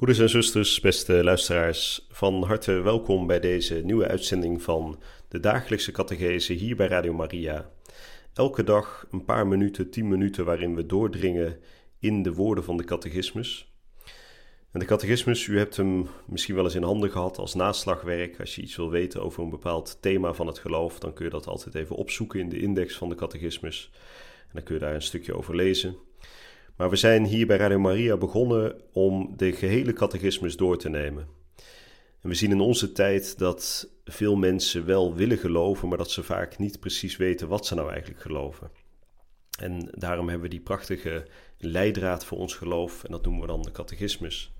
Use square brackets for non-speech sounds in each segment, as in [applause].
Broeders en zusters, beste luisteraars, van harte welkom bij deze nieuwe uitzending van de dagelijkse catechese hier bij Radio Maria. Elke dag een paar minuten, tien minuten waarin we doordringen in de woorden van de catechismus. En de catechismus, u hebt hem misschien wel eens in handen gehad als naslagwerk. Als je iets wil weten over een bepaald thema van het geloof, dan kun je dat altijd even opzoeken in de index van de catechismus. En dan kun je daar een stukje over lezen. Maar we zijn hier bij Radio Maria begonnen om de gehele catechismus door te nemen. En we zien in onze tijd dat veel mensen wel willen geloven, maar dat ze vaak niet precies weten wat ze nou eigenlijk geloven. En daarom hebben we die prachtige leidraad voor ons geloof, en dat noemen we dan de catechismus.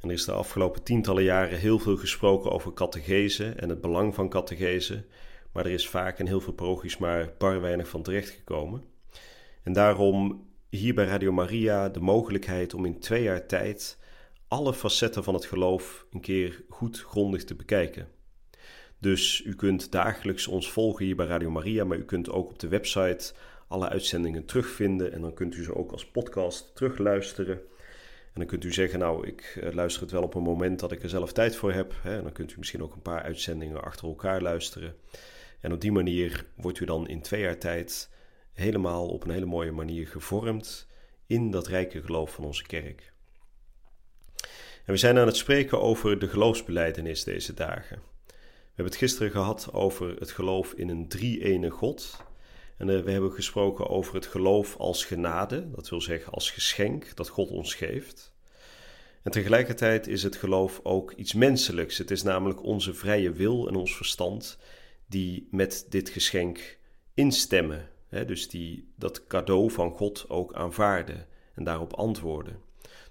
En er is de afgelopen tientallen jaren heel veel gesproken over catechese en het belang van catechese, maar er is vaak in heel veel parochies maar bar weinig van terechtgekomen. En daarom hier bij Radio Maria de mogelijkheid om in twee jaar tijd alle facetten van het geloof een keer goed grondig te bekijken. Dus u kunt dagelijks ons volgen hier bij Radio Maria, maar u kunt ook op de website alle uitzendingen terugvinden en dan kunt u ze ook als podcast terugluisteren. En dan kunt u zeggen, nou, ik eh, luister het wel op een moment dat ik er zelf tijd voor heb. Hè? Dan kunt u misschien ook een paar uitzendingen achter elkaar luisteren. En op die manier wordt u dan in twee jaar tijd helemaal op een hele mooie manier gevormd in dat rijke geloof van onze kerk. En we zijn aan het spreken over de geloofsbeleidenis deze dagen. We hebben het gisteren gehad over het geloof in een drie-ene God. En eh, we hebben gesproken over het geloof als genade, dat wil zeggen als geschenk dat God ons geeft. En tegelijkertijd is het geloof ook iets menselijks. Het is namelijk onze vrije wil en ons verstand die met dit geschenk instemmen dus die dat cadeau van God ook aanvaarden en daarop antwoorden.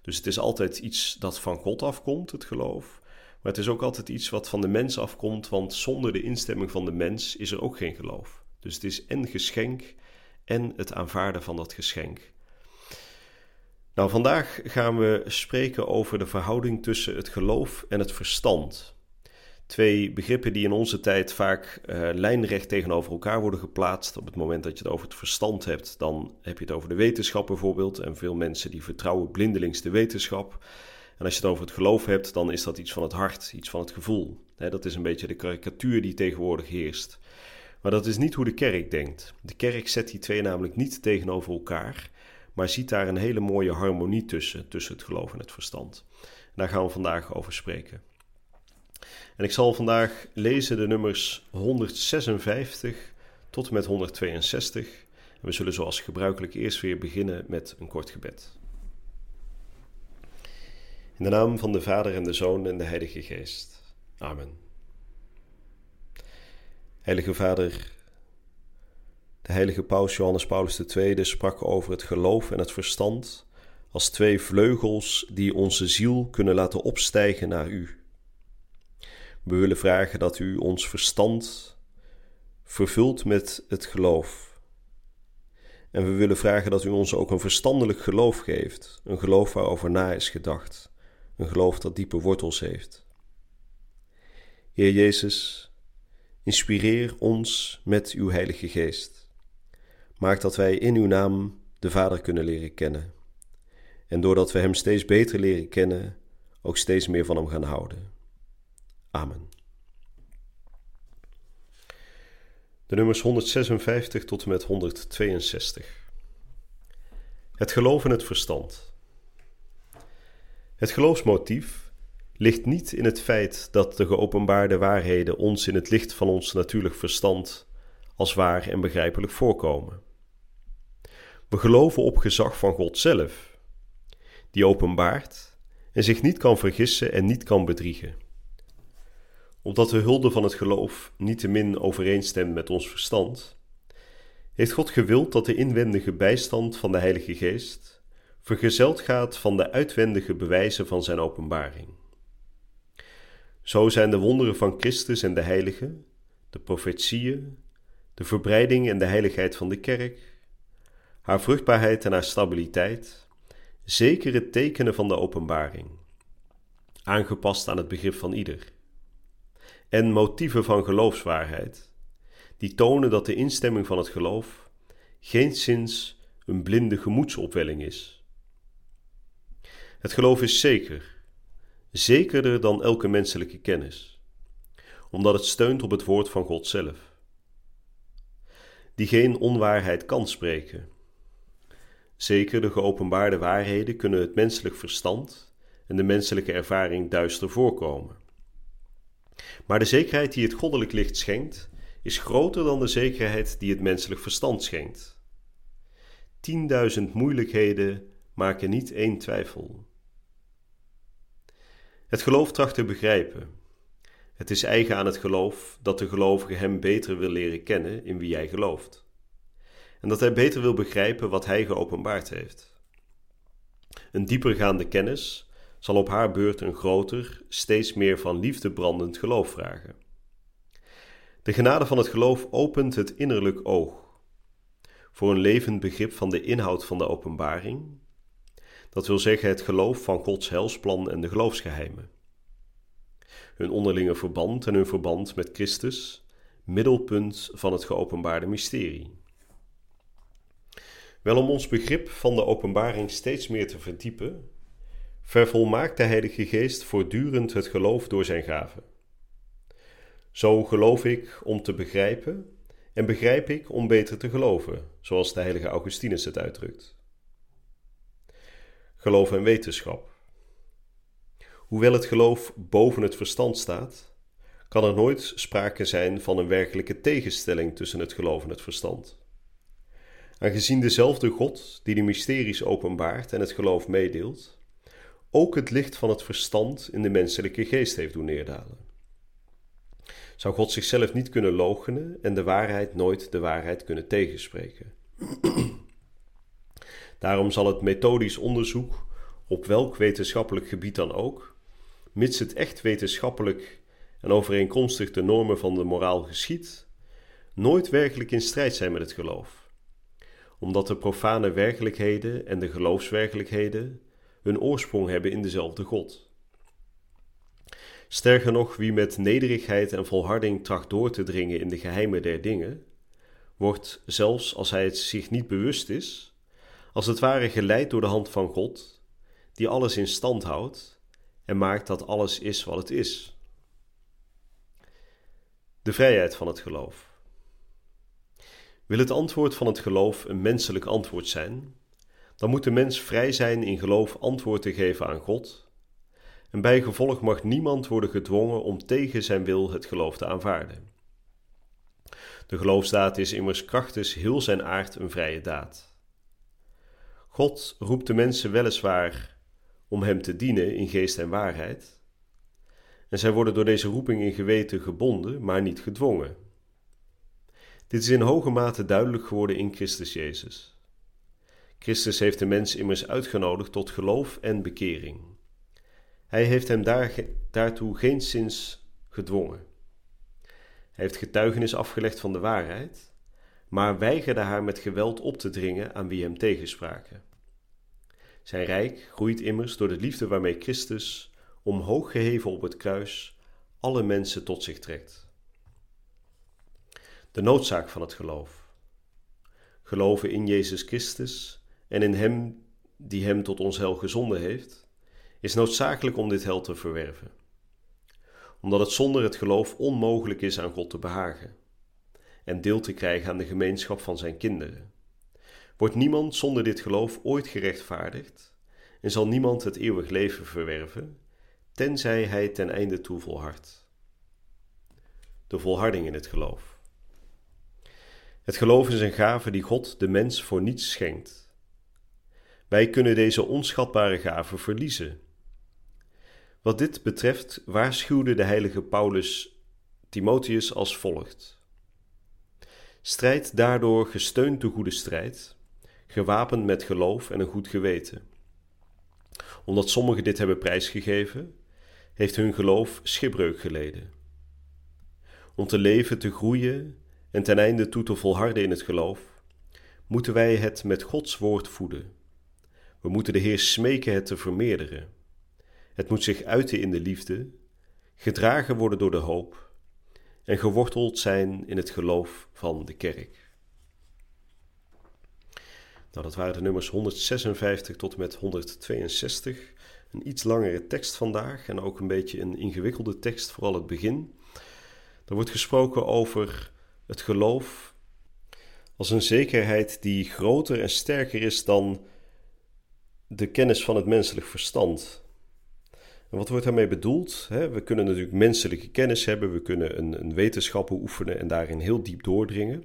Dus het is altijd iets dat van God afkomt, het geloof. Maar het is ook altijd iets wat van de mens afkomt, want zonder de instemming van de mens is er ook geen geloof. Dus het is en geschenk en het aanvaarden van dat geschenk. Nou, vandaag gaan we spreken over de verhouding tussen het geloof en het verstand. Twee begrippen die in onze tijd vaak uh, lijnrecht tegenover elkaar worden geplaatst. Op het moment dat je het over het verstand hebt, dan heb je het over de wetenschap bijvoorbeeld. En veel mensen die vertrouwen blindelings de wetenschap. En als je het over het geloof hebt, dan is dat iets van het hart, iets van het gevoel. dat is een beetje de karikatuur die tegenwoordig heerst. Maar dat is niet hoe de kerk denkt. De kerk zet die twee namelijk niet tegenover elkaar, maar ziet daar een hele mooie harmonie tussen, tussen het geloof en het verstand. Daar gaan we vandaag over spreken. En ik zal vandaag lezen de nummers 156 tot en met 162. En we zullen zoals gebruikelijk eerst weer beginnen met een kort gebed. In de naam van de Vader en de Zoon en de Heilige Geest. Amen. Heilige Vader, de heilige paus Johannes Paulus II sprak over het geloof en het verstand als twee vleugels die onze ziel kunnen laten opstijgen naar U. We willen vragen dat u ons verstand vervult met het geloof. En we willen vragen dat u ons ook een verstandelijk geloof geeft, een geloof waarover na is gedacht, een geloof dat diepe wortels heeft. Heer Jezus, inspireer ons met uw Heilige Geest. Maak dat wij in uw naam de Vader kunnen leren kennen. En doordat we Hem steeds beter leren kennen, ook steeds meer van Hem gaan houden. Amen. De nummers 156 tot en met 162. Het geloof en het verstand. Het geloofsmotief ligt niet in het feit dat de geopenbaarde waarheden ons in het licht van ons natuurlijk verstand als waar en begrijpelijk voorkomen. We geloven op gezag van God zelf, die openbaart en zich niet kan vergissen en niet kan bedriegen omdat de hulde van het geloof niet te min overeenstemt met ons verstand, heeft God gewild dat de inwendige bijstand van de Heilige Geest vergezeld gaat van de uitwendige bewijzen van zijn openbaring. Zo zijn de wonderen van Christus en de heiligen, de profetieën, de verbreiding en de heiligheid van de kerk, haar vruchtbaarheid en haar stabiliteit, zekere tekenen van de openbaring, aangepast aan het begrip van ieder, en motieven van geloofswaarheid, die tonen dat de instemming van het geloof geenszins een blinde gemoedsopwelling is. Het geloof is zeker, zekerder dan elke menselijke kennis, omdat het steunt op het woord van God zelf, die geen onwaarheid kan spreken. Zeker de geopenbaarde waarheden kunnen het menselijk verstand en de menselijke ervaring duister voorkomen. Maar de zekerheid die het goddelijk licht schenkt, is groter dan de zekerheid die het menselijk verstand schenkt. Tienduizend moeilijkheden maken niet één twijfel. Het geloof tracht te begrijpen. Het is eigen aan het geloof dat de gelovige hem beter wil leren kennen in wie hij gelooft. En dat hij beter wil begrijpen wat hij geopenbaard heeft. Een diepergaande kennis zal op haar beurt een groter, steeds meer van liefde brandend geloof vragen. De genade van het geloof opent het innerlijk oog voor een levend begrip van de inhoud van de openbaring dat wil zeggen het geloof van Gods helsplan en de geloofsgeheimen. Hun onderlinge verband en hun verband met Christus, middelpunt van het geopenbaarde mysterie. Wel om ons begrip van de openbaring steeds meer te verdiepen, vervolmaakt de Heilige Geest voortdurend het geloof door zijn gaven. Zo geloof ik om te begrijpen en begrijp ik om beter te geloven, zoals de heilige Augustinus het uitdrukt geloof en wetenschap. Hoewel het geloof boven het verstand staat, kan er nooit sprake zijn van een werkelijke tegenstelling tussen het geloof en het verstand. Aangezien dezelfde God die de mysteries openbaart en het geloof meedeelt, ook het licht van het verstand in de menselijke geest heeft doen neerdalen. Zou God zichzelf niet kunnen loochenen en de waarheid nooit de waarheid kunnen tegenspreken? [clears throat] Daarom zal het methodisch onderzoek, op welk wetenschappelijk gebied dan ook, mits het echt wetenschappelijk en overeenkomstig de normen van de moraal geschiet, nooit werkelijk in strijd zijn met het geloof, omdat de profane werkelijkheden en de geloofswerkelijkheden hun oorsprong hebben in dezelfde God. Sterker nog, wie met nederigheid en volharding tracht door te dringen in de geheimen der dingen, wordt, zelfs als hij het zich niet bewust is, als het ware geleid door de hand van God, die alles in stand houdt en maakt dat alles is wat het is. De vrijheid van het geloof. Wil het antwoord van het geloof een menselijk antwoord zijn, dan moet de mens vrij zijn in geloof antwoord te geven aan God, en bij gevolg mag niemand worden gedwongen om tegen zijn wil het geloof te aanvaarden. De geloofsdaad is immers krachtens heel zijn aard een vrije daad. God roept de mensen weliswaar om Hem te dienen in geest en waarheid, en zij worden door deze roeping in geweten gebonden, maar niet gedwongen. Dit is in hoge mate duidelijk geworden in Christus Jezus. Christus heeft de mens immers uitgenodigd tot geloof en bekering. Hij heeft hem daar, daartoe geen zins gedwongen. Hij heeft getuigenis afgelegd van de waarheid, maar weigerde haar met geweld op te dringen aan wie hem tegenspraken. Zijn rijk groeit immers door de liefde waarmee Christus, omhoog geheven op het kruis, alle mensen tot zich trekt. De noodzaak van het geloof. Geloven in Jezus Christus en in Hem die Hem tot ons hel gezonden heeft, is noodzakelijk om dit hel te verwerven. Omdat het zonder het geloof onmogelijk is aan God te behagen en deel te krijgen aan de gemeenschap van Zijn kinderen Wordt niemand zonder dit geloof ooit gerechtvaardigd en zal niemand het eeuwig leven verwerven, tenzij hij ten einde toe volhardt. De volharding in het geloof. Het geloof is een gave die God de mens voor niets schenkt. Wij kunnen deze onschatbare gave verliezen. Wat dit betreft waarschuwde de heilige Paulus Timotheus als volgt: Strijd daardoor gesteund de goede strijd gewapend met geloof en een goed geweten. Omdat sommigen dit hebben prijsgegeven, heeft hun geloof schipbreuk geleden. Om te leven, te groeien en ten einde toe te volharden in het geloof, moeten wij het met Gods woord voeden. We moeten de Heer smeken het te vermeerderen. Het moet zich uiten in de liefde, gedragen worden door de hoop en geworteld zijn in het geloof van de kerk. Nou, dat waren de nummers 156 tot en met 162. Een iets langere tekst vandaag en ook een beetje een ingewikkelde tekst, vooral het begin. Er wordt gesproken over het geloof als een zekerheid die groter en sterker is dan de kennis van het menselijk verstand. En wat wordt daarmee bedoeld? We kunnen natuurlijk menselijke kennis hebben, we kunnen een, een wetenschap oefenen en daarin heel diep doordringen.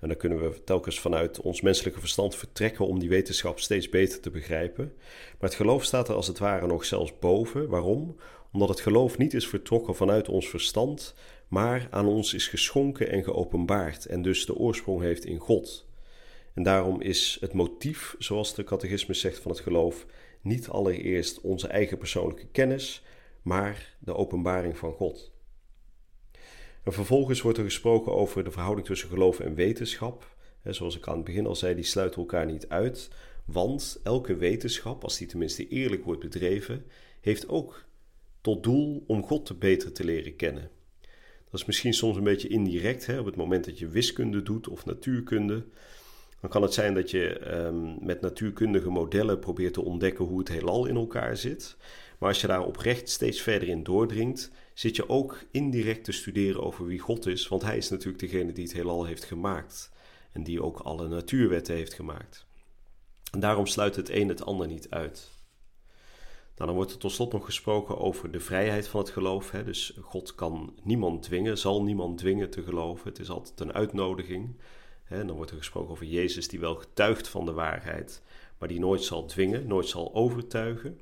En dan kunnen we telkens vanuit ons menselijke verstand vertrekken om die wetenschap steeds beter te begrijpen. Maar het geloof staat er als het ware nog zelfs boven. Waarom? Omdat het geloof niet is vertrokken vanuit ons verstand, maar aan ons is geschonken en geopenbaard en dus de oorsprong heeft in God. En daarom is het motief, zoals de catechismus zegt van het geloof, niet allereerst onze eigen persoonlijke kennis, maar de openbaring van God. En vervolgens wordt er gesproken over de verhouding tussen geloof en wetenschap. zoals ik aan het begin al zei, die sluiten elkaar niet uit. Want elke wetenschap, als die tenminste eerlijk wordt bedreven, heeft ook tot doel om God te beter te leren kennen. Dat is misschien soms een beetje indirect, hè, op het moment dat je wiskunde doet of natuurkunde. Dan kan het zijn dat je ehm, met natuurkundige modellen probeert te ontdekken hoe het heelal in elkaar zit. Maar als je daar oprecht steeds verder in doordringt, zit je ook indirect te studeren over wie God is, want Hij is natuurlijk degene die het heelal heeft gemaakt en die ook alle natuurwetten heeft gemaakt. En daarom sluit het een het ander niet uit. Nou, dan wordt er tot slot nog gesproken over de vrijheid van het geloof. Hè? Dus God kan niemand dwingen, zal niemand dwingen te geloven. Het is altijd een uitnodiging. Dan wordt er gesproken over Jezus die wel getuigt van de waarheid, maar die nooit zal dwingen, nooit zal overtuigen.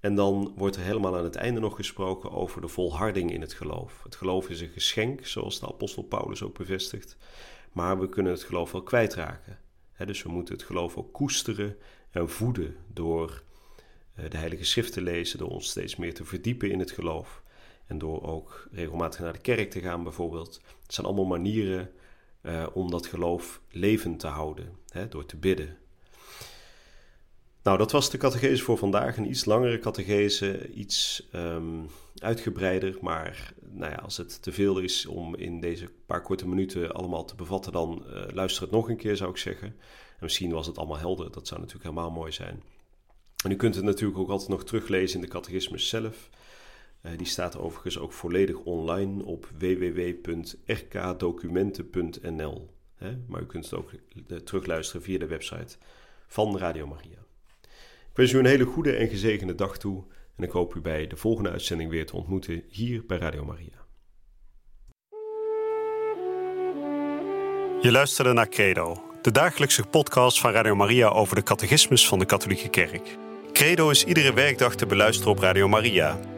En dan wordt er helemaal aan het einde nog gesproken over de volharding in het geloof. Het geloof is een geschenk, zoals de apostel Paulus ook bevestigt. Maar we kunnen het geloof wel kwijtraken. dus we moeten het geloof ook koesteren en voeden door eh, de Heilige Schrift te lezen, door ons steeds meer te verdiepen in het geloof. En door ook regelmatig naar de kerk te gaan, bijvoorbeeld. Het zijn allemaal manieren uh, om dat geloof levend te houden, door te bidden, nou, dat was de catechese voor vandaag. Een iets langere catechese, iets um, uitgebreider. Maar nou ja, als het te veel is om in deze paar korte minuten allemaal te bevatten, dan uh, luister het nog een keer, zou ik zeggen. En misschien was het allemaal helder, dat zou natuurlijk helemaal mooi zijn. En u kunt het natuurlijk ook altijd nog teruglezen in de catechismus zelf. Uh, die staat overigens ook volledig online op www.rkdocumenten.nl. Maar u kunt het ook uh, terugluisteren via de website van Radio Maria. Ik wens u een hele goede en gezegende dag toe en ik hoop u bij de volgende uitzending weer te ontmoeten hier bij Radio Maria. Je luisterde naar Credo, de dagelijkse podcast van Radio Maria over de catechismus van de Katholieke Kerk. Credo is iedere werkdag te beluisteren op Radio Maria.